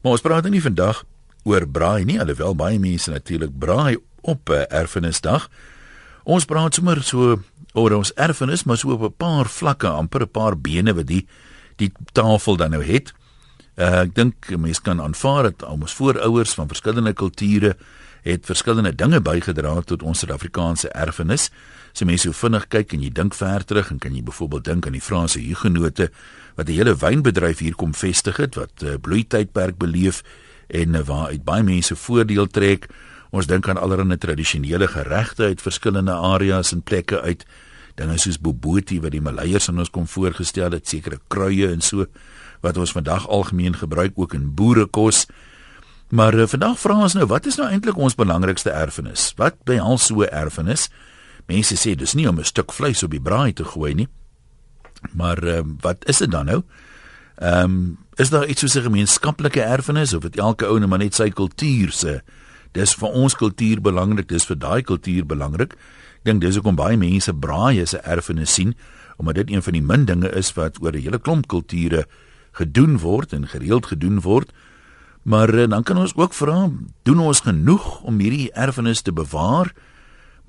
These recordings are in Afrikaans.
Maar ons praat nie vandag oor braai nie, alhoewel baie mense natuurlik braai op 'n erfenisdag. Ons praat sommer so oor ons erfenis, maar so op 'n paar vlakke, amper 'n paar bene wat die die tafel dan nou het. Uh, ek dink mense kan aanvaar dat ons voorouers van verskillende kulture het verskillende dinge bygedra tot ons Suid-Afrikaanse erfenis. So mense so vinnig kyk en jy dink ver terug en kan jy byvoorbeeld dink aan die Franse hugenote wat 'n hele wynbedryf hier kom vestig het wat uh, bloeitydperk beleef en uh, waar uit baie mense voordeel trek. Ons dink aan allerlei tradisionele geregte uit verskillende areas en plekke uit dinge soos bobotie wat die Maleiers aan ons kom voorgestel het, sekere kruie en so wat ons vandag algemeen gebruik ook in boerekos. Maar uh, vandag vra ons nou, wat is nou eintlik ons belangrikste erfenis? Wat behels so 'n erfenis? Mense sê dis nie om 'n stuk vleis op die braai te gooi nie. Maar uh, wat is dit dan nou? Ehm um, is daar iets soos 'n gemeenskaplike erfenis of het elke ou net maar net sy kultuur se? Dis vir ons kultuur belangrik, dis vir daai kultuur belangrik. Ek dink dis hoekom baie mense braai as 'n erfenis sien, omdat dit een van die min dinge is wat oor 'n hele klomp kulture gedoen word en gereeld gedoen word. Maar uh, dan kan ons ook vra, doen ons genoeg om hierdie erfenis te bewaar?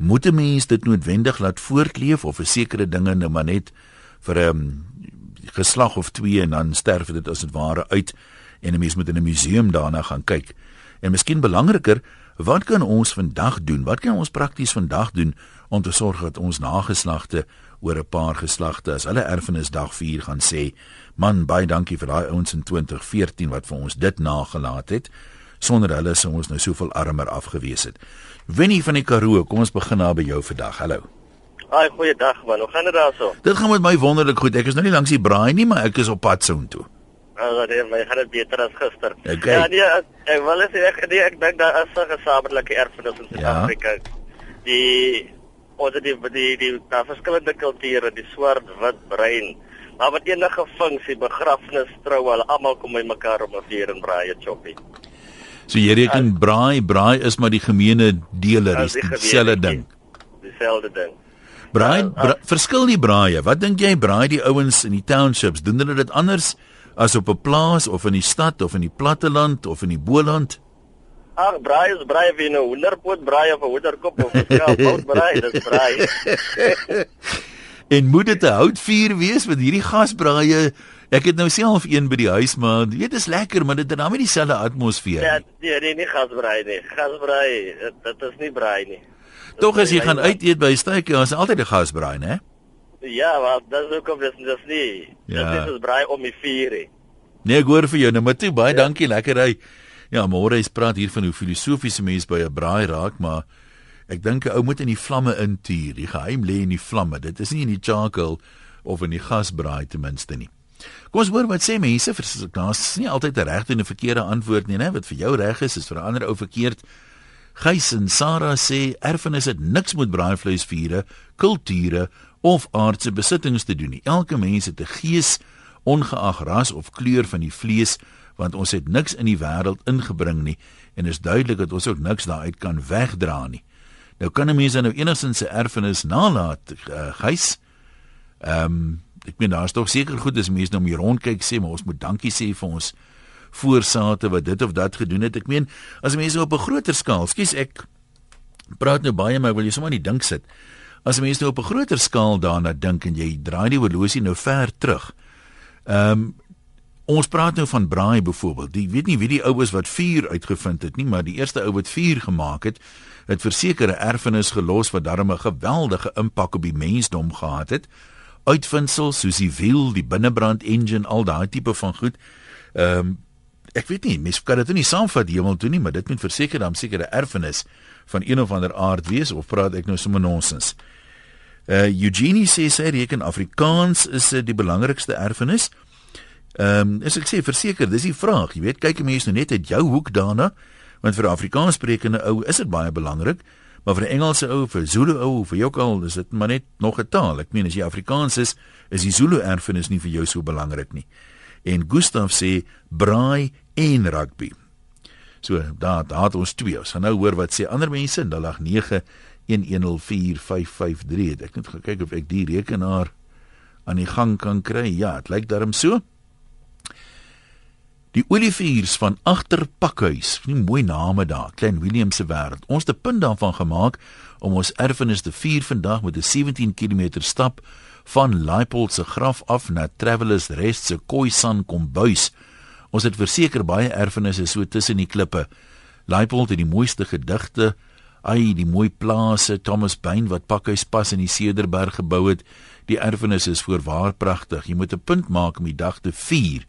moet 'n mens dit noodwendig laat voortleef of 'n sekere dinge nou maar net vir 'n um, geslag of twee en dan sterf dit as dit ware uit en 'n mens moet in 'n museum daarna gaan kyk. En miskien belangriker, wat kan ons vandag doen? Wat kan ons prakties vandag doen om te sorg dat ons nageslagte oor 'n paar geslagte as hulle erfenisdag vier gaan sê, man, baie dankie vir daai ouens in 2014 wat vir ons dit nagelaat het sonder hulle sou ons nou soveel armer afgewees het. Winnie van die Karoo, kom ons begin daar by jou vandag. Hallo. Haai, goeiedag man. Hoe gaan dit daarso? Dit gaan met my wonderlik goed. Ek is nou nie langs die braai nie, maar ek is op pad soontoe. Ja, nee, my gaan dit beter as gister. Okay. Ja, nee, ek wil sê ek nee, ek dink daar is 'n gesamentlike erfenis in Suid-Afrika. Ja. Die ons die die die daar verskillende kulture, die swart, wit, bruin. Maar wat enige funksie, begrafnis, trou, hulle almal kom by mekaar om 'n vuur en braai te choppie. So jy reken braai, braai is maar die gemeene deler, is dieselfde ding. Dieselfde ding. Braai, bra, verskil die braaie. Wat dink jy braai die ouens in die townships? Doen hulle dit anders as op 'n plaas of in die stad of in die platteland of in die boland? Ag, braai is braai wie nou 100 pot braai of 'n hoederkop of 'n skaap braai, dis braai. en moet dit 'n houtvuur wees met hierdie gasbraaie? Ek het nou self een by die huis, maar jy weet dit is lekker, maar dit het nou nie dieselfde atmosfeer ja, nie. Ja, nee, nee, nie gasbraai nie. Gasbraai, dit is nie braai nie. Tog as jy gaan uit eet by 'n steekie, is altyd 'n gasbraai, né? Ja, maar dit is ook of dit is nie. Ja. Dit is braai om die vuur. Nee, ek hoor vir jou, nou maar toe, baie ja. dankie, lekker hy. Ja, môre is praat hier van hoe filosofiese mense by 'n braai raak, maar ek dink 'n ou moet in die vlamme intuur. Die geheim lê in die vlamme. Dit is nie in die charcoal of in die gasbraai ten minste nie. Kom ons hoor wat sê mense vir daar's nie altyd 'n regte en 'n verkeerde antwoord nie, né? Wat vir jou reg is, is vir 'n ander ou verkeerd. Gys en Sarah sê erfenis het niks met braaivleisvure, kulture of aardse besittings te doen nie. Elke mens het 'n gees ongeag ras of kleur van die vlees, want ons het niks in die wêreld ingebring nie en is duidelik dat ons ook niks daaruit kan wegdra nie. Nou kan 'n mens dan nou enigstens 'n erfenis nalat, uh, Gys. Ehm um, ek meen daar's tog seker goed as mense nou om hier rond kyk sê maar ons moet dankie sê vir ons voorsate wat dit of dat gedoen het. Ek meen as mense op 'n groter skaal, skus ek praat nou baie maar wil jy sommer nie dink sit. As mense nou op 'n groter skaal daarna dink en jy draai die horlosie nou ver terug. Ehm um, ons praat nou van braai byvoorbeeld. Jy weet nie wie die ou is wat vuur uitgevind het nie, maar die eerste ou wat vuur gemaak het, het versekerde erfenis gelos wat darm 'n geweldige impak op die mensdom gehad het uitvindsels soos die wiel, die binnebrand engine, al daai tipe van goed. Ehm um, ek weet nie, mens kan dit nie saamvat hemel toe nie, maar dit moet verseker dan sekere erfenis van een of ander aard wees of praat ek nou sommer nonsens. Uh Eugenie sê sy reken Afrikaans is uh, die belangrikste erfenis. Ehm um, as ek sê verseker, dis die vraag, jy weet, kyk 'n mens nou net uit jou hoek daarna, want vir 'n Afrikaanssprekende ou is dit baie belangrik. Maar vir 'n Engelse ou, vir Zulu ou, vir jou al, is dit maar net nog 'n taal. Ek meen as jy Afrikaans is, is die Zulu erfenis nie vir jou so belangrik nie. En Gustav sê braai en rugby. So daar daar het ons twee. Ons gaan nou hoor wat sê ander mense. 089 1104553. Ek moet kyk of ek die rekenaar aan die gang kan kry. Ja, dit lyk darm so. Die olievuurs van agter Pakhuis, nie mooi name daar, Klein Willem se wêreld. Ons het 'n punt daarvan gemaak om ons erfenis te vier vandag met 'n 17 km stap van Laipold se graf af na Travelers Rest se Khoisan kombuis. Ons het verseker baie erfenisse so tussen die klippe. Laipold het die mooiste gedigte, ai die mooi plase, Thomas Bain wat Pakhuis pas in die Cederberg gebou het. Die erfenis is voorwaar pragtig. Jy moet 'n punt maak om die dag te vier.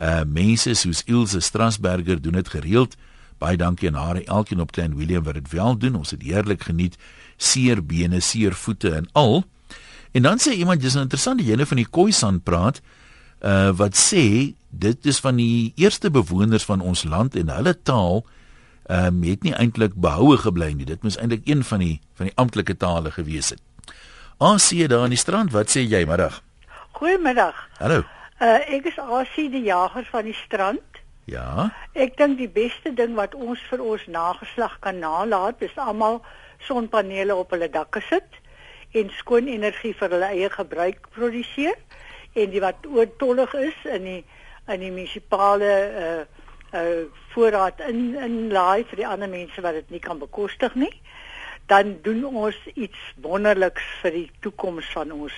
Uh mense soos Ilse Strasberger doen dit gereeld. Baie dankie aan haar en elkeen op Klein Willem wat dit wel doen. Ons het heerlik geniet. Seer bene, seer voete en al. En dan sê iemand dis 'n interessante jene van die Khoisan praat uh wat sê dit is van die eerste bewoners van ons land en hulle taal ehm um, het nie eintlik behoue gebly nie. Dit moes eintlik een van die van die amptelike tale gewees het. Asie daar aan die strand, wat sê jy middag? Goeiemiddag. Hallo. Uh ek is Asie die jager van die strand. Ja. Ek dink die beste ding wat ons vir ons nageslag kan nalat is almal sonpanele op hulle dakke sit en skoon energie vir hulle eie gebruik produseer en die wat oortollig is in die in die munisipale uh uh voorraad in in laai vir die ander mense wat dit nie kan bekostig nie dan doen ons iets wonderliks vir die toekoms van ons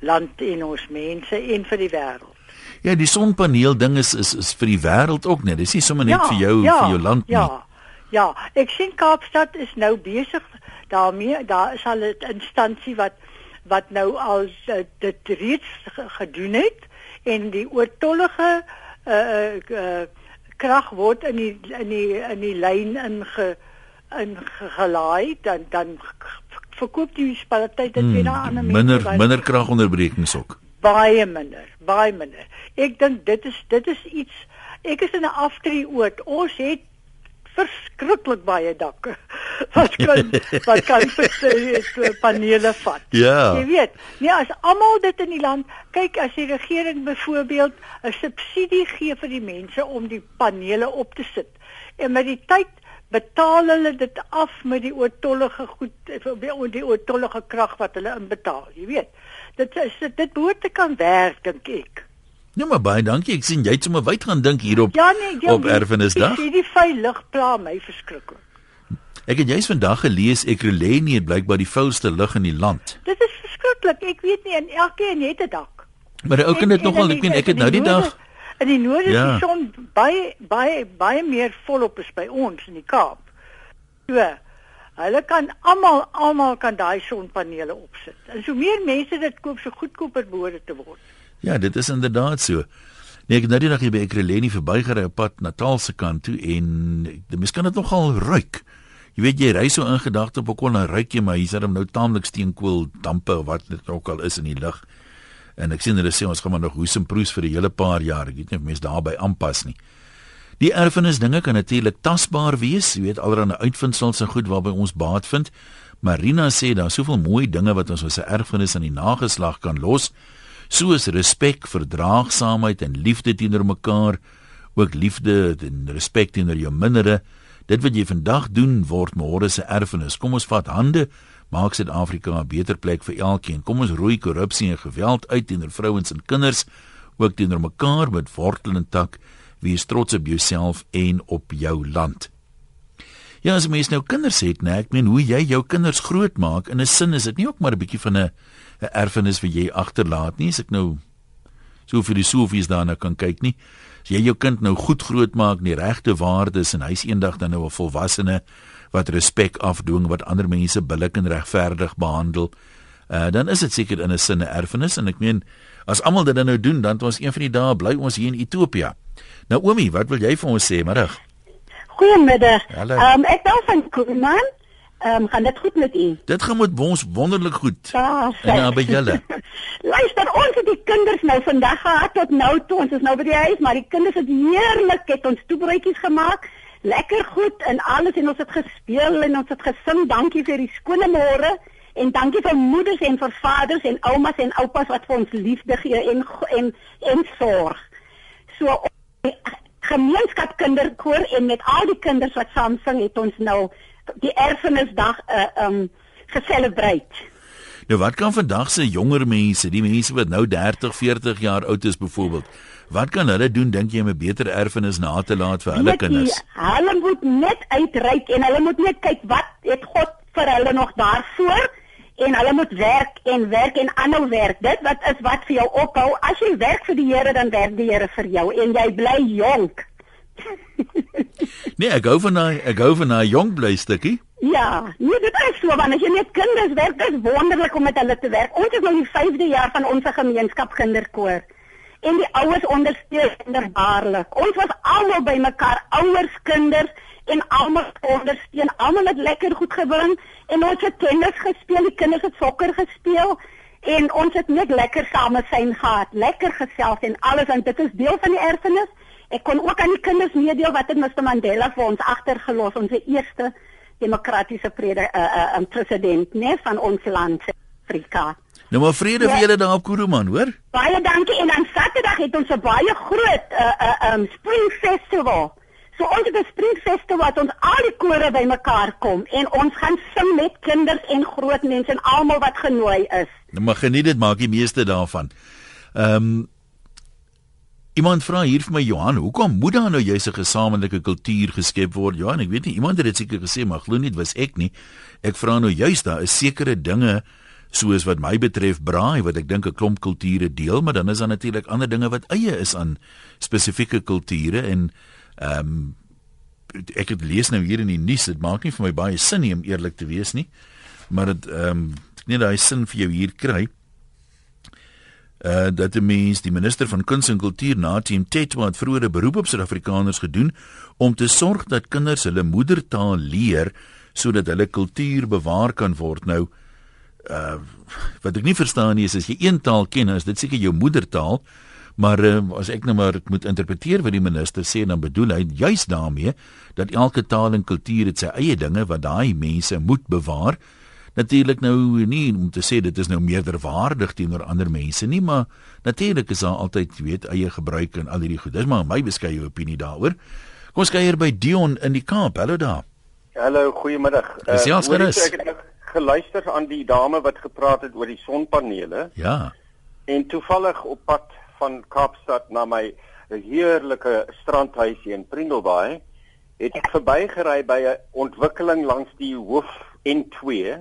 land en ons mense en vir die wêreld. Ja, die sonpaneel ding is is is vir die wêreld ook net. Dis nie sommer net ja, vir jou ja, vir jou land nie. Ja. Ja, ek sien Kaapstad is nou besig daarmee. Daar is al 'n instansie wat wat nou al uh, dit reeds gedoen het en die oortollige uh uh krag word in die in die in die lyn inge ingelaai dan dan verkoop die munisipaliteit dit weer aan ander mense. Minder minder kragonderbrekings ook baie minder, baie minder. Ek dink dit is dit is iets ek is in 'n aftreeoord. Ons het verskriklik baie dakke wat kan wat kan vir panele vat. Ja. Jy weet, nee as almal dit in die land kyk as die regering byvoorbeeld 'n subsidie gee vir die mense om die panele op te sit en met die tyd betaal hulle dit af met die oortollige goed die oortollige krag wat hulle inbetaal, jy weet dit is dit behoort te kan werk dink ek. Nee maar baie dankie. Ek sien jy het sommer wyd gaan dink hierop ja, nee, ja, op erfenisdag. Ek sien die veilig pla my verskriklik. Ek het juis vandag gelees Ekurhuleni het blykbaar die vuilste lug in die land. Dit is verskriklik. Ek weet nie en elkeen het 'n dak. Maar ou kan dit nogal ek weet ek het nou die dag in die noorde ja. is die son baie baie baie meer volop is by ons in die Kaap. So Hulle kan almal almal kan daai sonpanele opsit. En so meer mense dit koop, so goedkoper behoort dit te word. Ja, dit is inderdaad so. Nee, ek het nou die dag hier by Ekreleni verbygery op pad Natal se kant toe en mens kan dit nogal ruik. Jy weet jy ry so in gedagte op 'n kon ruik jy maar hier's hom nou taamlik steenkool dampe of wat dit ook al is in die lug. En ek sien hulle sê ons gaan maar nog hoes en proes vir 'n hele paar jaar. Ek weet nie of mense daarbey aanpas nie. Die erfenisdinge kan natuurlik tasbaar wees, jy weet allerlei uitvindsels en goed waarby ons baat vind. Marina sê daar soveel mooi dinge wat ons as 'n erfenis aan die nageslag kan los, soos respek, verdraagsaamheid en liefde teenoor mekaar, ook liefde en respek teenoor jou mindere. Dit wat jy vandag doen word môre se erfenis. Kom ons vat hande, maak Suid-Afrika 'n beter plek vir elkeen. Kom ons roei korrupsie en geweld uit teenoor vrouens en kinders, ook teenoor mekaar met wortel en tak wees trots op jouself en op jou land. Ja, as mens nou kinders het, nee, ek meen hoe jy jou kinders grootmaak in 'n sin is dit nie ook maar 'n bietjie van 'n 'n erfenis wat jy agterlaat nie, as ek nou so filosofies daarna kan kyk nie. As jy jou kind nou goed grootmaak, die regte waardes en hy's eendag dan nou 'n volwassene wat respek afdwing, wat ander mense billik en regverdig behandel, uh, dan is dit seker in 'n sin 'n erfenis en ek meen as almal dit dan nou doen, dan het ons een van die dae bly ons hier in Ethiopië. Naomi, wat wil jy vir ons sê middag? Goeiemiddag. Ehm um, ek bel van Kuruman. Ehm um, gaan dit goed met u? Dit gaan met ons wonderlik goed. Ja, en by julle. Luister, ons het die kinders nou vandag gehad tot nou toe. Ons is nou by die huis, maar die kinders het heerlik het ons toebroodjies gemaak. Lekker goed en alles en ons het gespeel en ons het gesing. Dankie vir die skone môre en dankie vir moeders en vir vaders en oumas en oupas wat vir ons liefde gee en en en sorg. So gemeenskap kinderkoor en met al die kinders wat saam sing het ons nou die erfenisdag uh um geselebreer. Nou wat kan vandag se jonger mense, die mense wat nou 30, 40 jaar oud is byvoorbeeld, Wat kan hulle doen dink jy om 'n beter erfenis na te laat vir hulle kinders? Hulle moet net uitreik en hulle moet net kyk wat het God vir hulle nog daarvoor en hulle moet werk en werk en aanhou werk. Dit wat is wat vir jou ophou. As jy werk vir die Here, dan werk die Here vir jou en jy bly jonk. nee, ek gou van daai ek gou van daai jong bly stukkie. Ja, nee, dit is so as jy met kinders werk, dit is wonderlik om met hulle te werk. Ons is nou die 5de jaar van ons gemeenskap kinderkoor. En die ouers ondersteun wonderbaarlik. Ons was almal bymekaar, ouers, kinders en almal ondersteun. Almal het lekker goed gewin en ons het tennis gespeel, die kinders het sokker gespeel en ons het net lekker same syn gehad, lekker gesels en alles en dit is deel van die erfenis. Ek kon ook aan die kinders meedeel wat het Mr Mandela vir ons agtergelos, ons eerste demokratiese vrede uh, uh, um, president nee van ons land Afrika. Nou maar vrede ja. vir julle daar op Kuruman, hoor? Baie dankie en dan Saterdag het ons 'n baie groot uh, uh, um, spring festival. So ons het 'n spring festival wat ons al die kore bymekaar kom en ons gaan sing met kinders en groot mense en almal wat genooi is. Nou maar geniet dit, maak die meeste daarvan. Ehm um, Iemand vra hier vir my Johan, hoekom moet daar nou jy's 'n gesamentlike kultuur geskep word? Johan, ek weet nie, iemand het dit seker gesê, maar glo nie was ek nie. Ek vra nou juist daar is sekere dinge soos wat my betref braai wat ek dink 'n klomp kulture deel, maar dan is daar natuurlik ander dinge wat eie is aan spesifieke kulture en ehm um, ek het lees nou hier in die nuus, dit maak nie vir my baie sin nie om eerlik te wees nie. Maar dit ehm um, ek net daai sin vir jou hier kry uh dat die mens die minister van kuns en kultuur Natim Tetwa het vroeër 'n beroep op Suid-Afrikaners gedoen om te sorg dat kinders hulle moedertaal leer sodat hulle kultuur bewaar kan word. Nou uh wat ek nie verstaan nie is as jy een taal ken, is dit seker jou moedertaal, maar uh, as ek nou maar moet interpreteer wat die minister sê, dan bedoel hy juis daarmee dat elke taal en kultuur het sy eie dinge wat daai mense moet bewaar natuurlik nou nie om te sê dit is nou meerderwaardig teenoor ander mense nie, maar natuurlik is daar altyd weet eie gebruik en al hierdie goed. Dis maar my beskeie opinie daaroor. Kom ons kyk hier by Dion in die Kaap. Hallo daar. Hallo, goeiemiddag. Uh, ek het geluister aan die dame wat gepraat het oor die sonpanele. Ja. En toevallig op pad van Kaapstad na my heerlike strandhuisie in Prindelbaai het ek verbygery by 'n ontwikkeling langs die hoof N2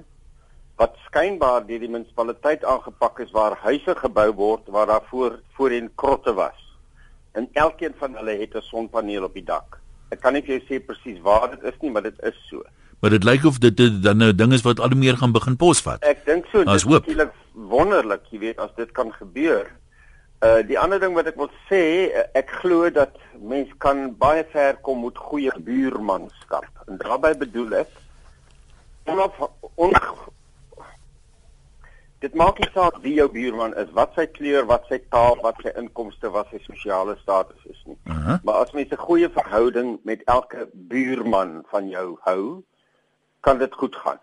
wat skynbaar deur die munisipaliteit aangepak is waar huise gebou word waar daar voor voorheen krotte was. En elkeen van hulle het 'n sonpaneel op die dak. Ek kan nie vir jou sê presies waar dit is nie, maar dit is so. Maar dit lyk of dit, dit dan nou ding is wat al meer gaan begin posvat. Ek dink so, dit is natuurlik wonderlik, jy weet, as dit kan gebeur. Uh die ander ding wat ek wil sê, ek glo dat mens kan baie ver kom met goeie buurmanskap. En daarbey bedoel ek onaf on, Dit maak nie saak wie jou buurman is, wat sy kleur, wat sy taal, wat sy inkomste, wat sy sosiale status is nie. Uh -huh. Maar as mens 'n goeie verhouding met elke buurman van jou hou, kan dit goed gaan.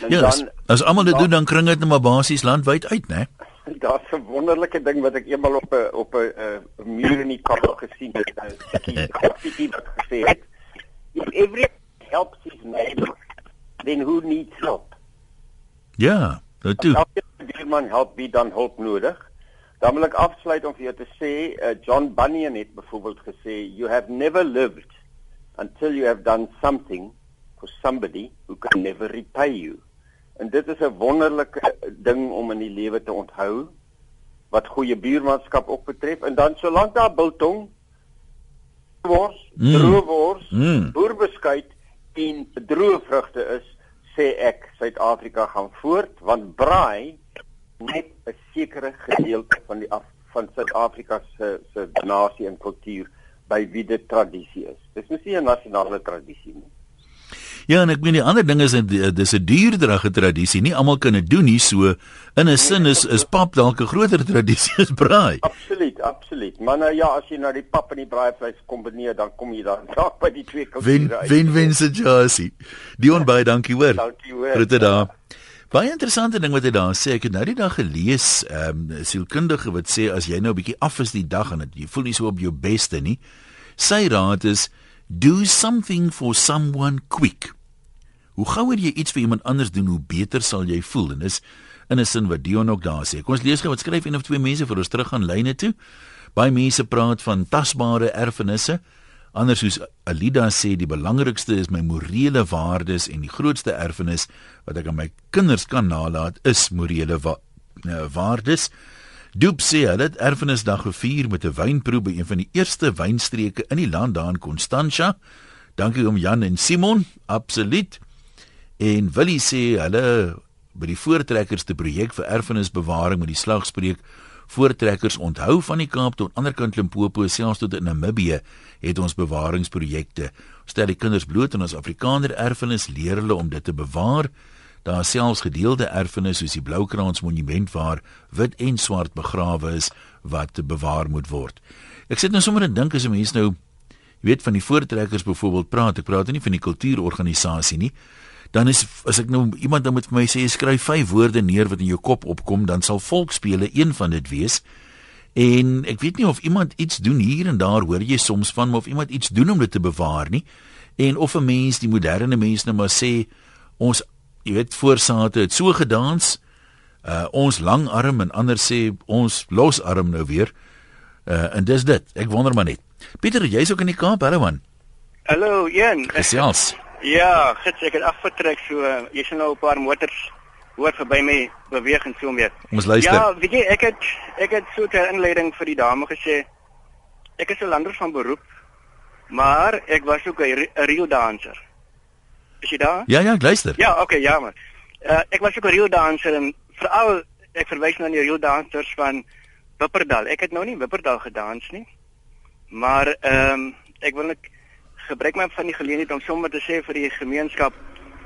En ja, dan as almal dit doen dan kring dit net maar basies landwyd uit, né? Daar's 'n wonderlike ding wat ek eendag op 'n op 'n uh, muur in die Kaap gesien het. Dit het gesê, "If every helps his neighbor, then who needs help?" Ja. Nou toe. Elke buurman help wie dan hulp nodig. Dan wil ek afsluit om vir jou te sê, uh, John Bunyan het byvoorbeeld gesê, you have never lived until you have done something for somebody who can never repay you. En dit is 'n wonderlike ding om in die lewe te onthou wat goeie buurmanskap ook betref en dan solank daar biltong wors, mm. droë wors, mm. boerbeskuit en droë vrugte is, sê ek Suid-Afrika gaan voort want braai net 'n sekere gedeelte van die af, van Suid-Afrika se se nasie en kultuur by wie dit tradisie is. Dis nie 'n nasionale tradisie nie. Ja, en ek meen die ander ding is dis 'n duurderige tradisie. Nie almal kan dit doen nie. So in 'n sin is is pap dalk 'n groter tradisie as braai. Absoluut, absoluut. Maar nou ja, as jy nou die pap en die braaivleis kombineer, dan kom jy dan dalk by die twee kulture uit. Wen wen se jasie. Dion baie dankie hoor. Dankie hoor. Groete daar. Baie interessante ding wat hy daar sê. Ek het nou die dag gelees, ehm um, sielkundige wat sê as jy nou 'n bietjie af is die dag en dit jy voel nie so op jou beste nie. Sy raad is do something for someone quick. Hoe gouer jy iets vir iemand anders doen, hoe beter sal jy voel. En dis in 'n sin wat Dion ook daar sê. Kom ons lees gou wat skryf een of twee mense vir ons terug aan lyne toe. Baie mense praat van tasbare erfenisse. Anders soos Alida sê, die belangrikste is my morele waardes en die grootste erfenis wat ek aan my kinders kan nalat is morele wa uh, waardes. Doop sê hulle het erfenisdag gevier met 'n wynproe by een van die eerste wynstreke in die land daar in Constantia. Dankie om Jan en Simon, absoluut. En Willie sê hulle by die voortrekkerste projek vir erfenisbewaring met die slagspreek voortrekkers onthou van die Kaap tot anderkant Limpopo selfs tot in Namibië het ons bewaringsprojekte. Stel die kinders bloot aan ons Afrikaner erfenis, leer hulle om dit te bewaar. Daar selfs gedeelde erfenis soos die Bloukraans monument waar wit en swart begrawe is wat te bewaar moet word. Ek sit nou sommer en dink as 'n mens nou jy weet van die voortrekkers byvoorbeeld praat, ek praat nie van die kultuurorganisasie nie. Dan is as ek nou iemand dan moet vir my sê skryf vyf woorde neer wat in jou kop opkom, dan sal volksspele een van dit wees. En ek weet nie of iemand iets doen hier en daar hoor jy soms van of iemand iets doen om dit te bewaar nie. En of 'n mens die moderne mense nou maar sê ons jy weet voorsate het so gedans uh ons langarm en ander sê ons losarm nou weer. Uh en dis dit. Ek wonder maar net. Pieter jy's ook in die Kaap hallo man. Hallo Jan Gesels Ja gits ek het afgetrek so uh, jy sien nou 'n paar motors hoor verby my beweeg en so meer Ons luister Ja weet jy ek het ek het so 'n inleiding vir die dame gesê ek is 'n lander van beroep maar ek was ook 'n real dancer Is jy daar? Ja ja, ek luister. Ja, okay, ja man. Uh, ek was ook 'n reel danser en veral ek verwys nou aan die reel dansers van Wipperdaal. Ek het nou nie Wipperdaal gedans nie. Maar ehm um, ek wil net gebruik my van die geleentheid om sommer te sê vir die gemeenskap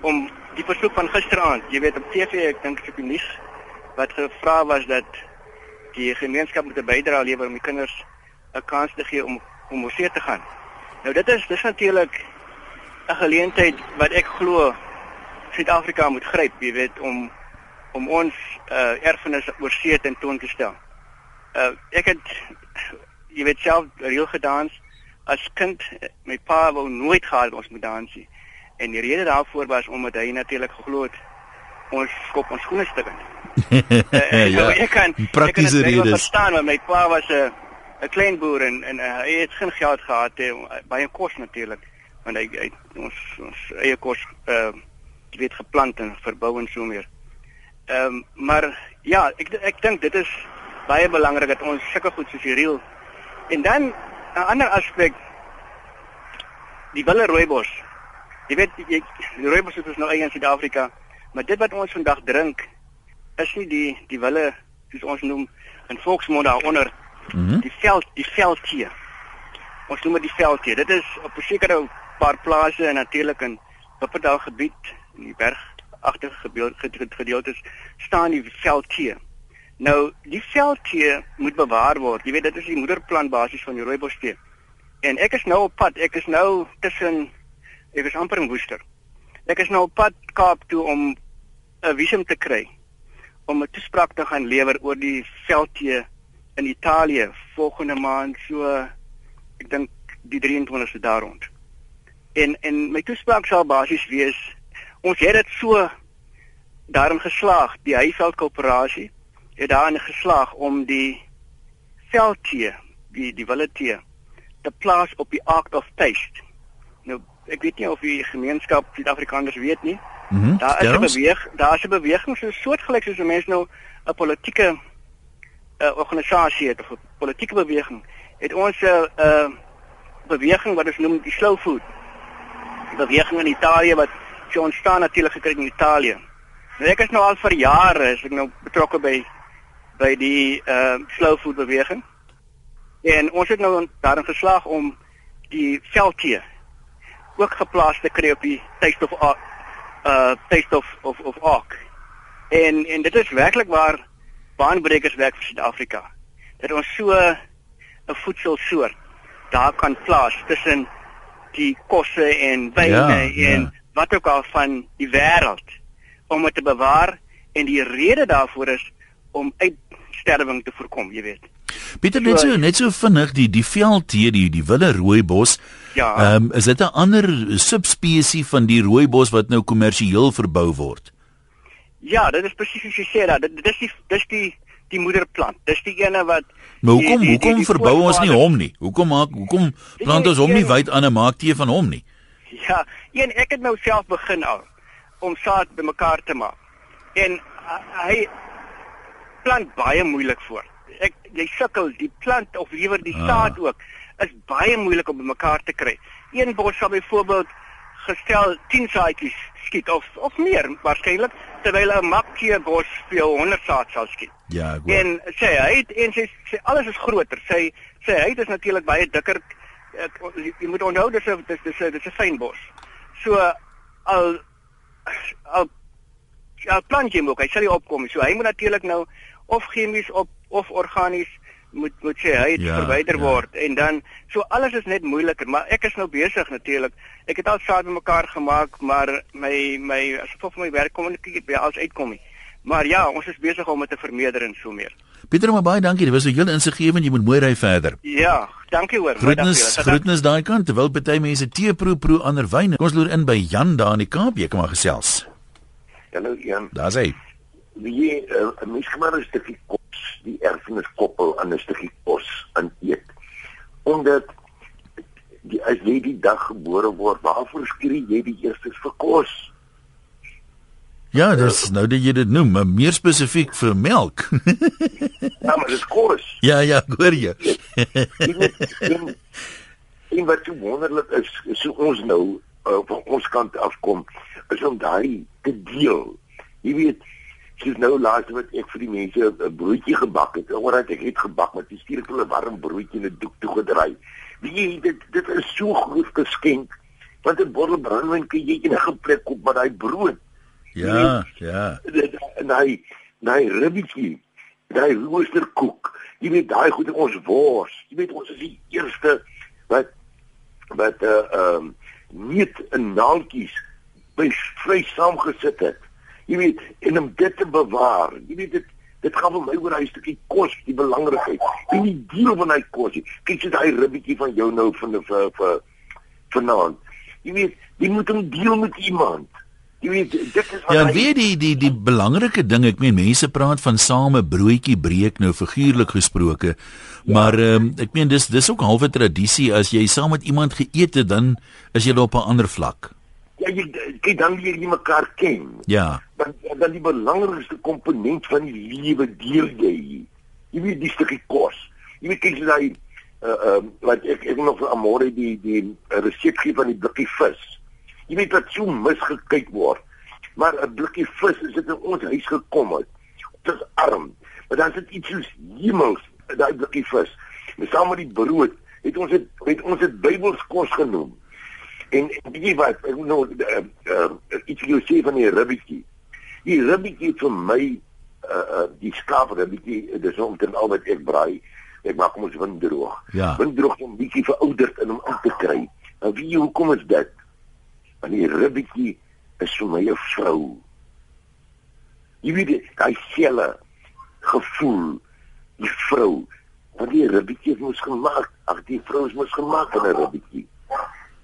om die versoek van gisteraand, jy weet op TV, ek dink dit is op die nuus wat gevra was dat die gemeenskap moet 'n bydrae lewer om die kinders 'n kans te gee om om oorsee te gaan. Nou dit is dis natuurlik 'n geleentheid wat ek glo Suid-Afrika moet gryp, jy weet, om om ons uh, erfenis oor see te toon te stel. Uh ek het jy weet self reël gedans as kind. My pa wou nooit gehad ons moet dans nie. En die rede daarvoor was omdat hy natuurlik geglo het ons skop ons skoene stukkend. uh, ja, ek kan praktiese redes. Ek verstaan want my pa was 'n 'n klein boer en en uh, hy het geen geld gehad nie, baie kos natuurlik want hy, hy ons ons eie kos uh weet geplant en verbou en so meer. Ehm um, maar ja, ek ek dink dit is baie belangrik dat ons sulke goed soos die reël en dan 'n ander aspek die wille rooibos. Jy weet jy, die rooibos is nou eie in Suid-Afrika, maar dit wat ons vandag drink is nie die die wille soos ons noem in volksmond daaronder mm -hmm. die veld die veldtee. Ons noem dit die veldtee. Dit is op 'n sekere paar plase en natuurlik in Wuppertal gebied in die bergagtige gedeeltes staan die veldtee. Nou die veldtee moet bewaar word. Jy weet dit is die moederplant basies van die rooibostee. En ek is nou op pad. Ek is nou tussen ek is amper in Woester. Ek is nou op pad Kaap toe om 'n visum te kry om 'n toespraak te gaan lewer oor die veldtee in Italië volgende maand so ek dink die 23ste daar rond. En en my toespraak sal basies wees ons het dit so daarin geslaag die Heyveld Koöperasie het daarin geslaag om die veldtee die die willetee te plaas op die Act of Taste. Nou ek weet nie of die gemeenskap Suid-Afrikaners weet nie. Mm -hmm. Daar is 'n beweeg, daar is 'n beweging so soortgelyk soos 'n mens nou 'n politieke uh, organisasie het of 'n politieke beweging het ons 'n uh, uh, beweging wat ons noem die slow food beweging in Italië wat so ontstaan natuurlik gekry in Italië. Nou ek is nou al vir jare is ek nou betrokke by by die uh slow food beweging. En ons het nou daarin geslaag om die veldtee ook geplaas te kry op die taste of uh taste of of of ark. En en dit is werklik waar baanbrekers werk vir Suid-Afrika. Dat ons so 'n voedselsoort daar kan plaas tussen die kosse en wyne ja, en ja. wat ook al van die wêreld om dit te bewaar en die rede daarvoor is om uitsterwing te voorkom, jy weet. Pieter net so net so vinnig die die veldtee die die wille rooibos. Ja. Ehm um, is dit 'n ander subspesie van die rooibos wat nou kommersieel verbou word? Ja, dit is presies soos jy sê dat dit dis die dis die die moederplant. Dis die ene wat Maar hoekom die, die, hoekom die, die verbou ons nie hom nie? Hoekom maak hoekom plant ons hom nie wyd aan 'n maak tee van hom nie? Ja, een ek het nou self begin al om saad bymekaar te maak. En uh, hy plant baie moeilik voor. Ek jy sukkel, die plant of liewer die ah. saad ook is baie moeilik om bymekaar te kry. Een bos sal byvoorbeeld gestel 10 saadjies skiet of of meer waarskynlik terwyl 'n makkie bos vir 100 saad sal skiet. Ja, hoor. En sê hy en sy sê alles is groter. Sy sê hy is natuurlik baie dikker. Ek, jy moet onthou dis 'n dis dis 'n dis 'n fyn bos. So al al ja plantjie moet hy sal nie opkom. So hy moet natuurlik nou of chemies op of organies moet moet sê hy het ja, verwyder ja. word. En dan so alles is net moeiliker maar ek is nou besig natuurlik ek het al saad bymekaar gemaak maar my my as ek vir my werk kom en ek by alles uitkom nie. Maar ja ons is besig om dit te vermeerder en so meer. Pieter maar baie dankie. Dit was 'n heel insiggewend. Jy moet mooi ry verder. Ja dankie hoor. Groetnis groetnis daai kant. Terwyl baie mense tee proe proe ander wyne kom ons loer in by Jan daar in die Kaap. Jy kom maar gesels. Hallo Jan. Daar's hy Wie uh, mens gemaak 'n stukkie die erfenis koppel aan 'n stukkie kos in eet. Omdat die as jy die dag gebore word, waarvoor skree jy die eerste vir kos? Ja, dis nou dat jy dit noem, maar meer spesifiek vir melk. ja, maar dis kos. Ja, ja, hoor jy. en wat so wonderlik is, is so ons nou uh, van ons kant afkom, is om daai te deel. Jy weet, soos nou laas wat ek vir die mense 'n broodjie gebak het. Omdat ek het gebak met 'n stuurvolle warm broodjie in 'n doek toegedry. Wie jy dit dit is so groot geskenk. Want 'n bottel brandewyn kan jy enige plek koop met daai brood. Ja, ja. En daai daai ribbetjie, daai roosterkoek. Jy weet daai goed in ons wors. Jy weet ons is die eerste wat wat uh ehm um, nie in naaltjies by vry saamgesit het jy weet en om dit te bewaar jy weet dit dit gaan vir my oor hy stukkie kos die belangrikheid. En die deel van hy kos kyk jy daai ribbetjie van jou nou van vir vir vanaand. Jy weet jy moet hom deel met iemand. Jy weet dit is ja weet die die die belangrike ding ek meen mense praat van same broodjie breek nou figuurlik gesproke ja. maar um, ek meen dis dis ook halfe tradisie. As jy saam met iemand geëet het dan is jy op 'n ander vlak ja jy kyk dan leer jy mekaar ken. Ja. Dan dan die belangrikste komponent van die lewe deel jy. Jy weet die stukkie kos. Jy weet kyk jy daai uh uh wat ek ek nog vir Amore die die resep gee van die blikkie vis. Jy weet wat so misgekyk word. Maar 'n blikkie vis is dit in ons huis gekom het. Dit is arm. Maar dan sit iets soos hemels daai blikkie vis. Met saam met die brood het ons dit het ons dit Bybelskos genoem. En weet jy wat, ek moet nou uh, uh, iets wil sê van die ribbetjie. Die ribbetjie vir my uh uh die skaap ribbetjie, dis omtrent al wat ek braai. Ek maak hom so droog. Ja. Windroog om bietjie verouderd en om aan te kry. Nou wie hoekom is dit? Want die ribbetjie is vir my 'n vrou. Jy weet, hy selle gevoel die vrou. Want die ribbetjie moes gemaak. Ag die vrou moes gemaak van 'n ribbetjie.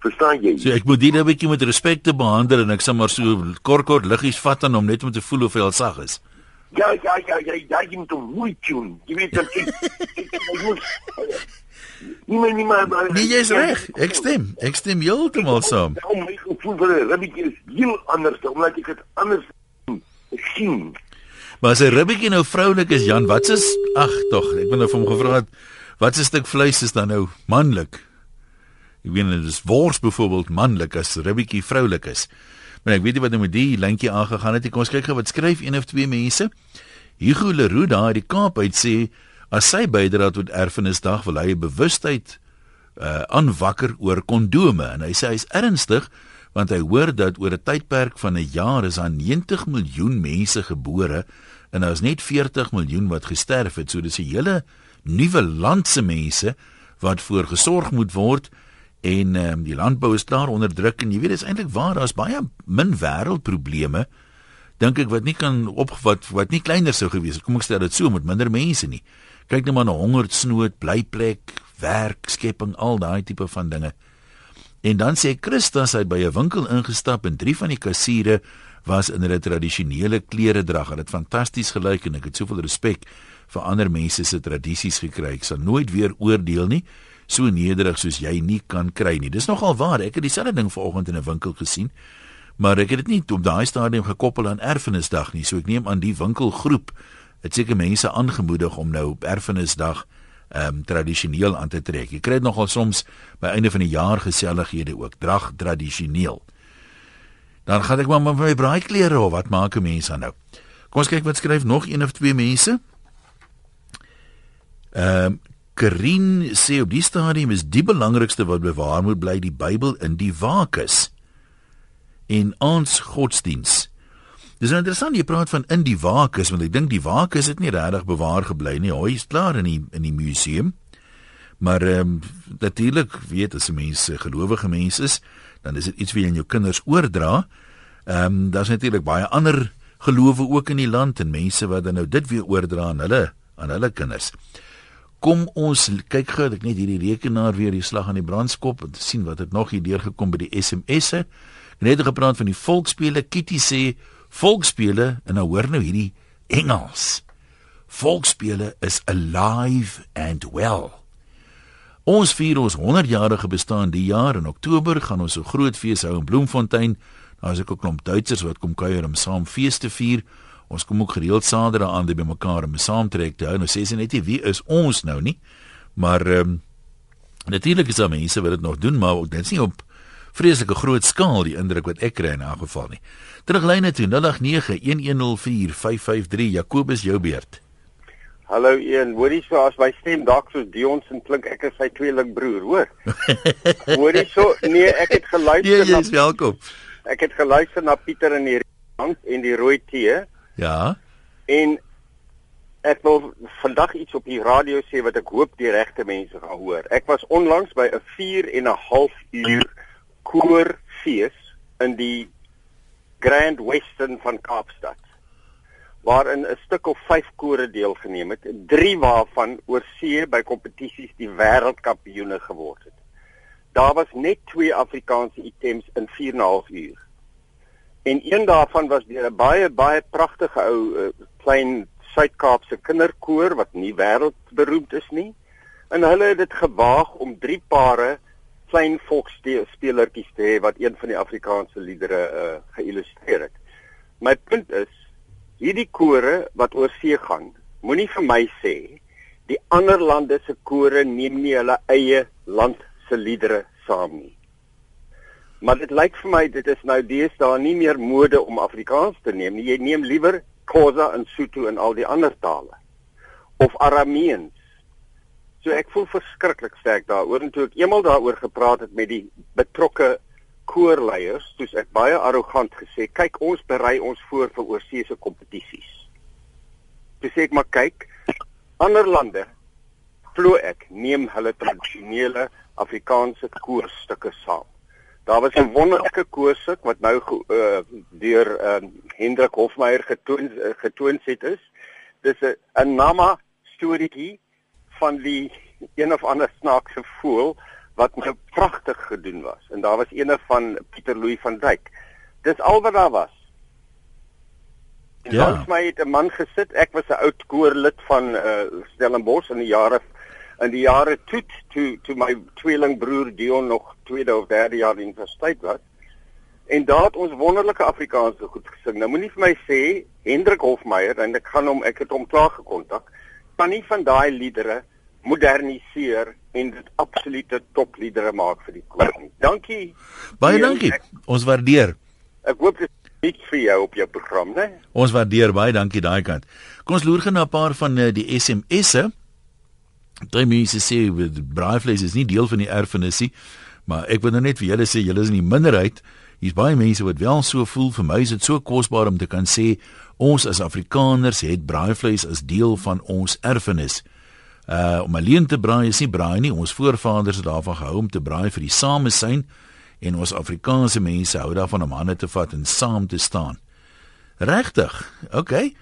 Verstaan jy? So ek moet dit 'n bietjie met respek te behandel en ek sê maar so kort kort liggies vat aan hom net om te voel of hy al sag is. Ja, ja, ja, ja, ja, jy moet hom mooi tune. Jy weet dat ek Nie meer nie maar maar Nee, jy's reg. Ek stem. Ek stem heeltemal saam. Om my gevoel vir 'n ribbetjie is heel anders omdat ek dit anders sien. Maar as 'n ribbetjie nou vroulik is, Jan, wat is ag tog, ek het nou vir hom gevra wat 'n stuk vleis is dan nou manlik? Ek weet dit is wors byvoorbeeld manlik as ribbetjie vroulik is. Maar ek weet nie wat nou met die lintjie aangegaan het nie. Kom ons kyk gou wat skryf een of twee mense. Hugo Leroux daar uit die Kaap uit sê as sy bydra tot erfenisdag wil hy 'n bewustheid uh aanwakker oor kondome en hy sê hy's ernstig want hy hoor dat oor 'n tydperk van 'n jaar is daar 90 miljoen mense gebore en daar's net 40 miljoen wat gesterf het. So dis 'n hele nuwe land se mense wat voorgesorg moet word en um, die landbou is klaar onder druk en jy weet dit is eintlik waar daar's baie min wêreldprobleme dink ek wat nie kan opgevat wat nie kleiner sou gewees het kom ek stel dit so met minder mense nie kyk net maar na hongersnood blyplek werk skepping al daai tipe van dinge en dan sê Christus hy by 'n winkel ingestap en drie van die kassiere was in hulle tradisionele klere drag. Hulle het fantasties gelyk en ek het soveel respek vir ander mense se tradisies gekry. Ek sal nooit weer oordeel nie. So nederig soos jy nie kan kry nie. Dis nogal waar. Ek het dieselfde ding vanoggend in 'n winkel gesien. Maar ek het dit nie op daai stadium gekoppel aan erfenisdag nie. So ek neem aan die winkelgroep het seker mense aangemoedig om nou op erfenisdag ehm um, tradisioneel aan te trek. Jy kry dit nogal soms by einde van die jaar gesellighede ook drag tradisioneel. Dan gaan ek maar met my braaiklere of wat maak 'n mens dan nou? Kom ons kyk wat skryf nog een of twee mense. Ehm um, Karin sê op die stadium is die belangrikste wat bewaar moet bly die Bybel in die wakus en ons godsdiens. Dis interessant jy praat van in die wakus want ek dink die wakus het nie regtig bewaar gebly nie. Hy is klaar in die in die museum. Maar ehm um, natuurlik weet as 'n mens 'n gelowige mens is, dan is dit iets wat jy aan jou kinders oordra. Ehm um, daar's natuurlik baie ander gelowe ook in die land en mense wat dan nou dit weer oordra aan hulle aan hulle kinders. Kom ons kyk gou, ek net hierdie rekenaar weer die slag aan die brandskop om te sien wat het nog hier deurgekom by die SMS'e. Net gepraat van die volksspele. Kitty sê volksspele en nou hoor nou hierdie Engels. Volksspele is alive and well. Ons vier ons 100-jarige bestaan die jaar in Oktober gaan ons 'n groot fees hou in Bloemfontein. Daar is ook 'n klomp Duitsers wat kom kuier om saam fees te vier. Ons kom ook gereeld saterdag aan by mekaar om saam trek te hou. Nou sê sy net nie wie is ons nou nie. Maar ehm um, natuurlik is daar mense wat dit nog doen, maar dit is nie op vreeslike groot skaal die indruk wat ek kry in 'n geval nie. Teruglyne toe 0891104553 Jacobus jou beurt. Hallo een, hoorie so as my stem dalk soos Dion se klink, ek is sy tweeling broer, hoor. hoorie so, nee, ek het geluister nee, na Jy is welkom. Ek het geluister na Pieter in die bank en die rooi tee. Ja. En ek wil vandag iets op die radio sê wat ek hoop die regte mense gaan hoor. Ek was onlangs by 'n 4 en 'n half uur koorfees in die Grand Western van Kaapstad waarin 'n stuk of 5 kore deelgeneem het, drie waarvan oor see by kompetisies die wêreldkampioene geword het. Daar was net twee Afrikaanse items in 4 en 'n half uur. En een daarvan was deur 'n baie baie pragtige ou uh, klein Suid-Kaapse kinderkoor wat nie wêreldberoemd is nie. En hulle het dit gewaag om drie pare klein volksspelertjies te hê wat een van die Afrikaanse liedere uh, geïllustreer het. My punt is hierdie kore wat oor see gaan, moenie vir my sê die ander lande se kore neem nie hulle eie land se liedere saam nie. Maar dit lyk vir my dit is nou deesdae nie meer mode om Afrikaans te neem nie. Jy neem liewer Khoza en Sotho en al die ander tale of Arameens So ek voel verskriklik sterk daaroor en toe ek eenmal daaroor gepraat het met die betrokke koorleiers, toets ek baie arrogant gesê, "Kyk, ons berei ons voor vir oorseese kompetisies." Dis ek maar kyk, ander lande glo ek neem hulle tradisionele Afrikaanse koorstukke saam. Daar was 'n wonderlike koorstuk wat nou uh, deur uh, Hendrik Hofmeyer getoon uh, getoon het is. Dis 'n 'n nama storieetjie van die een of ander snaakse voel wat nou pragtig gedoen was en daar was eene van Pieter Louw van Dijk. Dis al wat daar was. En ja. Ons my het 'n man gesit. Ek was 'n oud koorlid van uh, Stellenbosch in die jare in die jare toe toe toe my tweelingbroer Dion nog tweede of derde jaar universiteit was. En daar het ons wonderlike Afrikaanse goed gesing. Nou moenie vir my sê Hendrik Hofmeyer en ek gaan hom ek het hom klaar gekontak kan nie van daai liedere moderniseer en dit absolute topliedere maak vir die koor nie. Dankie. Baie Hier, dankie. Ek, ons waardeer. Ek hoop dit nie vir jou op jou program, né? Ons waardeer baie dankie daai kant. Kom ons loer gou na 'n paar van uh, die SMS'e. Drie mense sê braaivleis is nie deel van die erfenisie, maar ek wil nou net vir julle sê julle is in die minderheid. Hier's baie mense wat wel so voel. Vir my is dit so kosbaar om te kan sê Ons as Afrikaners het braaivleis as deel van ons erfenis. Uh om alleen te braai is nie braai nie. Ons voorvaders het daarvan gehou om te braai vir die samesyn en ons Afrikaanse mense hou daarvan om hande te vat en saam te staan. Regtig? OK.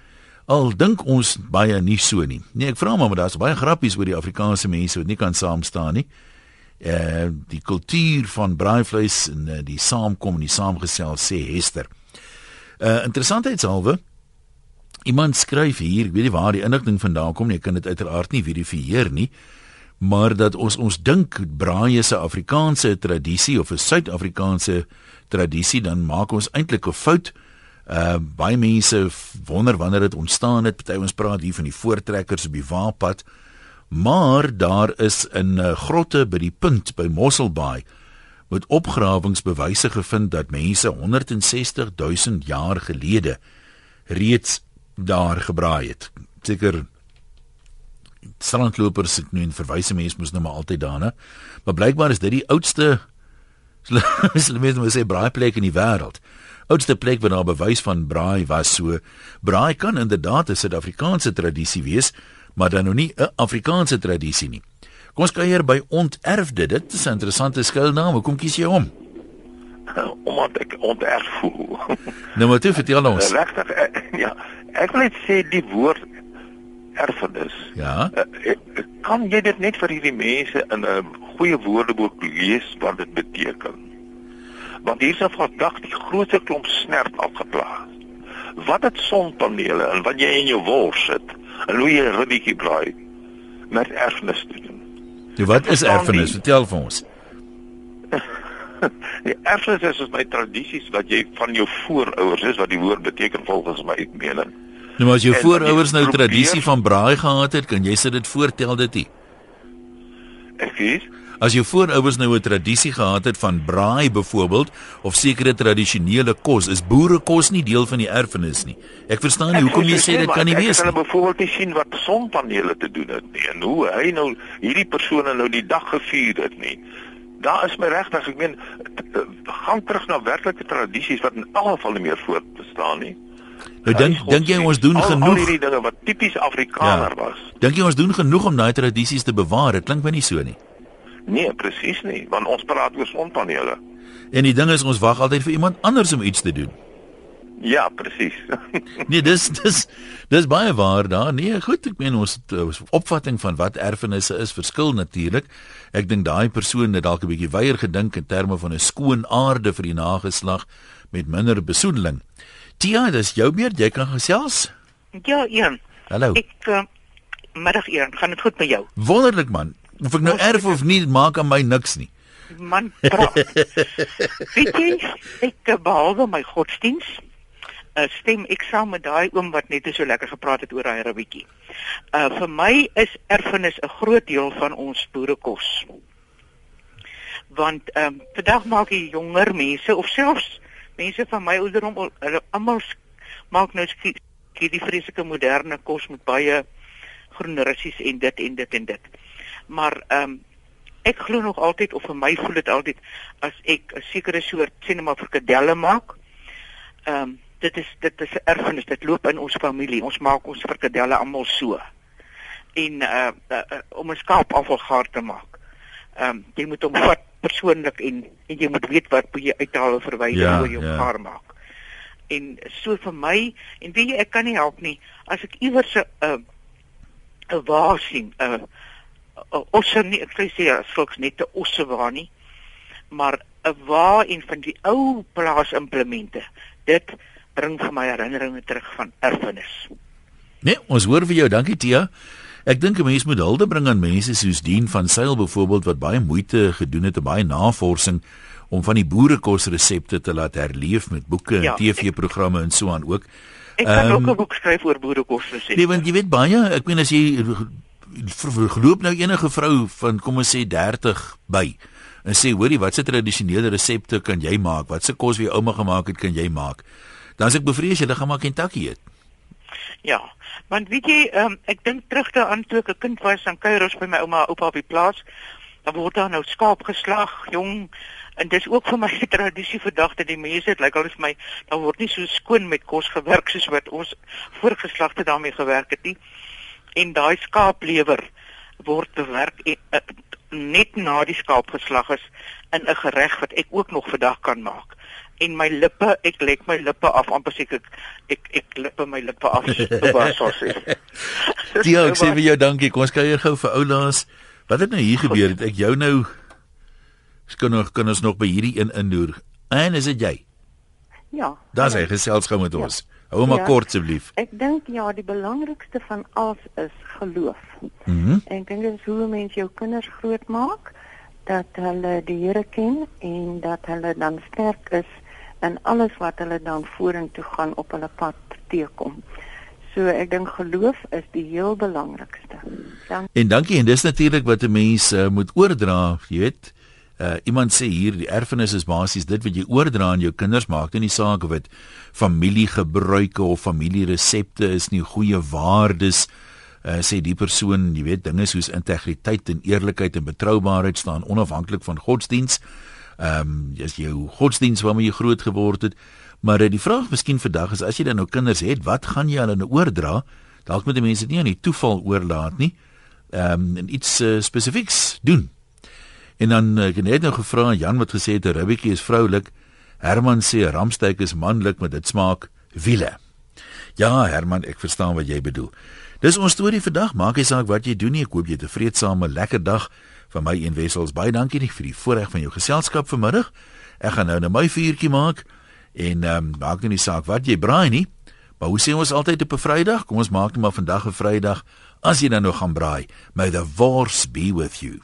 Al dink ons baie nie so nie. Nee, ek vra maar, maar daar's baie grappies oor die Afrikaanse mense wat nie kan saam staan nie. Uh die kultuur van braaivleis en uh, die saamkom en die saamgesel sê Hester. Uh interessantheidshalwe Iemand skryf hier, ek weet nie waar die inligting vandaan kom nie, ek kan dit uiteraard nie verifieer nie, maar dat ons ons dink braai is 'n Afrikaanse tradisie of 'n Suid-Afrikaanse tradisie, dan maak ons eintlik 'n fout. Uh baie mense wonder wanneer dit ontstaan het. Party ons praat hier van die voortrekkers op die Waapad. Maar daar is in uh, grotte by die punt by Mosselbaai met opgrawingsbewyse gevind dat mense 160 000 jaar gelede reeds daar gebraai het. Seker strandlopers het nou en verwyse mense moes nou maar altyd daarna. Maar blykbaar is dit die oudste hulle moet nou sê braai plek in die wêreld. Oudste plek waar daar bewys van braai was so. Braai kan inderdaad 'n Suid-Afrikaanse tradisie wees, maar dan nog nie 'n Afrikaanse tradisie nie. Kom ons kuier by onterf dit. Is 'n interessante skuilnaam. Hoekom kies jy hom? Omdat ek onterf voel. Nou maar toe vertel ons. Regtig ja, ek wil net sê die woord erfenis. Ja. Uh, kan jy dit net vir hierdie mense in 'n goeie woordeboek lees wat dit beteken? Want hier is vandag die grootste klomp snert afgeplaas. Wat het sonpanele en wat jy in jou wors sit en hoe jy 'n ribbetjie braai met erfenis te doen. Ja, wat is erfenis? Vertel vir ons. Die erfenis is my tradisies wat jy van jou voorouers is wat die woord beteken volgens my mening. Nou maar as jou voorouers nou tradisie van braai gehad het, kan jy sit dit voortel dit nie. Ekskuus. As jou voorouers nou 'n tradisie gehad het van braai byvoorbeeld of sekere tradisionele kos, is boerekos nie deel van die erfenis nie. Ek verstaan nie hoekom jy sê dit kan nie wees nie. Ek kan byvoorbeeld nie sien wat sonpanele te doen het nie en hoe hy nou hierdie persone nou die dag gevier het nie. Daar is my regtig, ek meen gaan terug na werklike tradisies wat in elk geval nie meer voortbestaan nie. Nou dink dink jy ons doen al, genoeg? Al hierdie dinge wat tipies Afrikaner ja. was. Dink jy ons doen genoeg om daai tradisies te bewaar? Dit klink my nie so nie. Nee, presies nie, want ons praat oor sonpanele. En die ding is ons wag altyd vir iemand anders om iets te doen. Ja, presies. nee, dis dis dis baie waar daar. Nee, goed, ek meen ons, ons opvatting van wat erfenisse is verskil natuurlik. Ek dink daai persoon het dalk 'n bietjie weier gedink in terme van 'n skoon aarde vir die nageslag met minder besoedeling. Tia, dis jou beurt, jy kan gesels. Ja, Ian. Hallo. Ek uh, middag Ian, gaan dit goed met jou? Wonderlik man. Of ek nou erf of nie, maak aan my niks nie. Man, praat. Weet jy, ek behalwe my godsdiens, uh, stem ek saam met daai oom wat net so lekker gepraat het oor daai ribbetjie. Uh vir my is erfenis 'n groot deel van ons boerekos. Want ehm um, vandag maak die jonger mense of selfs mense van my ouderdom hulle almal maak nou hierdie vreeslike moderne kos met baie groenrussies en dit en dit en dit. Maar ehm um, ek glo nog altyd of vir my voel dit altyd as ek 'n sekere soort sinema frikadelle maak. Ehm um, dit is dit is 'n erfenis. Dit loop in ons familie. Ons maak ons frikadelle almal so. En uh, uh, uh om 'n skaap afvalgaar te maak. Ehm um, jy moet hom vat persoonlik en en jy moet weet wat jy uithaal of verwyder ja, hoe jy hom ja. gaar maak. En so vir my en weet jy ek kan nie help nie as ek iewers 'n 'n 'n waar sien 'n osse nie ek sê as volks net 'n osse waar nie maar 'n waar en van die ou plaasimplemente dit bring vir my herinneringe terug van erfenis. Nee, ons hoor vir jou, dankie Tia. Ek dink 'n mens moet hulde bring aan mense soos Dien van Sail byvoorbeeld wat baie moeite gedoen het en baie navorsing om van die boerekosresepte te laat herleef met boeke en ja, TV-programme en so aan ook. Ek kan um, ook 'n boek skryf oor boerekosresepte. Nee, want jy weet baie, ek meen as jy geloop nou enige vrou van kom ons sê 30 by en sê hoorie watse tradisionele resepte kan jy maak? Watse kos wie ouma gemaak het kan jy maak? Dan as ek bevrees jy dan gaan maar Kentucky eet. Ja, want weet jy, um, ek dink terug daaraan toe ek 'n kind was aan kuiers by my ouma oupa op die plaas. Dan word daar nou skaap geslag, jong, en dis ook vir my tradisie vandag dat die mense dit lyk al is my dan word nie so skoon met kos gewerk soos wat ons voorgeslagte daarmee gewerk het nie. En daai skaaplewer word bewerk en, uh, net na die skaap geslag is in 'n gereg wat ek ook nog vandag kan maak en my lippe, ek lek my lippe af amper seker ek ek lippe my lippe af so sê. Dio, ek sê vir jou dankie. Kom ons kuier gou vir oulaas. Wat het nou hier Goed. gebeur? Het ek jou nou skien nog kan ons nog by hierdie een indoer. En is dit jy? Ja. Daar's hy gesels gou met ons. Ja. Hou maar ja, kort asseblief. Ek dink ja, die belangrikste van alles is geloof. Mhm. Mm en ek dink dit is hoe mense jou kinders grootmaak dat hulle die Here ken en dat hulle dan sterk is in alles wat hulle dan vorentoe gaan op hulle pad teekom. So ek dink geloof is die heel belangrikste. Dank. En dankie en dis natuurlik wat 'n mens uh, moet oordra, jy weet. Uh, iemand sê hier die erfenis is basies dit wat jy oordra aan jou kinders maak nie saak of dit familiegebruike of familieresepte is nie goeie waardes. Uh, sê die persoon jy weet dinge soos integriteit en eerlikheid en betroubaarheid staan onafhanklik van godsdiens. Ehm um, is jou godsdiens waarmee jy groot geword het. Maar uh, die vraag miskien vandag is as jy dan nou kinders het wat gaan jy hulle nou oordra? Dalk moet die mense dit nie aan die toeval oorlaat nie. Ehm um, en iets uh, spesifieks doen en dan uh, ek net nou gevra Jan wat gesê het 'n ribbetjie is vroulik Herman sê ramsteek is manlik maar dit smaak wiele ja Herman ek verstaan wat jy bedoel Dis ons storie vandag. Maak nie saak wat jy doen nie. Ek hoop jy het 'n vreedsame, lekker dag van my en Wessels. Baie dankie vir die voorreg van jou geselskap vanmiddag. Ek gaan nou net my vuurtjie maak en ehm um, maak nie saak wat jy braai nie. Maar hoe sê ons altyd op 'n Vrydag? Kom ons maak net maar vandag 'n Vrydag as jy dan nou gaan braai. May the force be with you.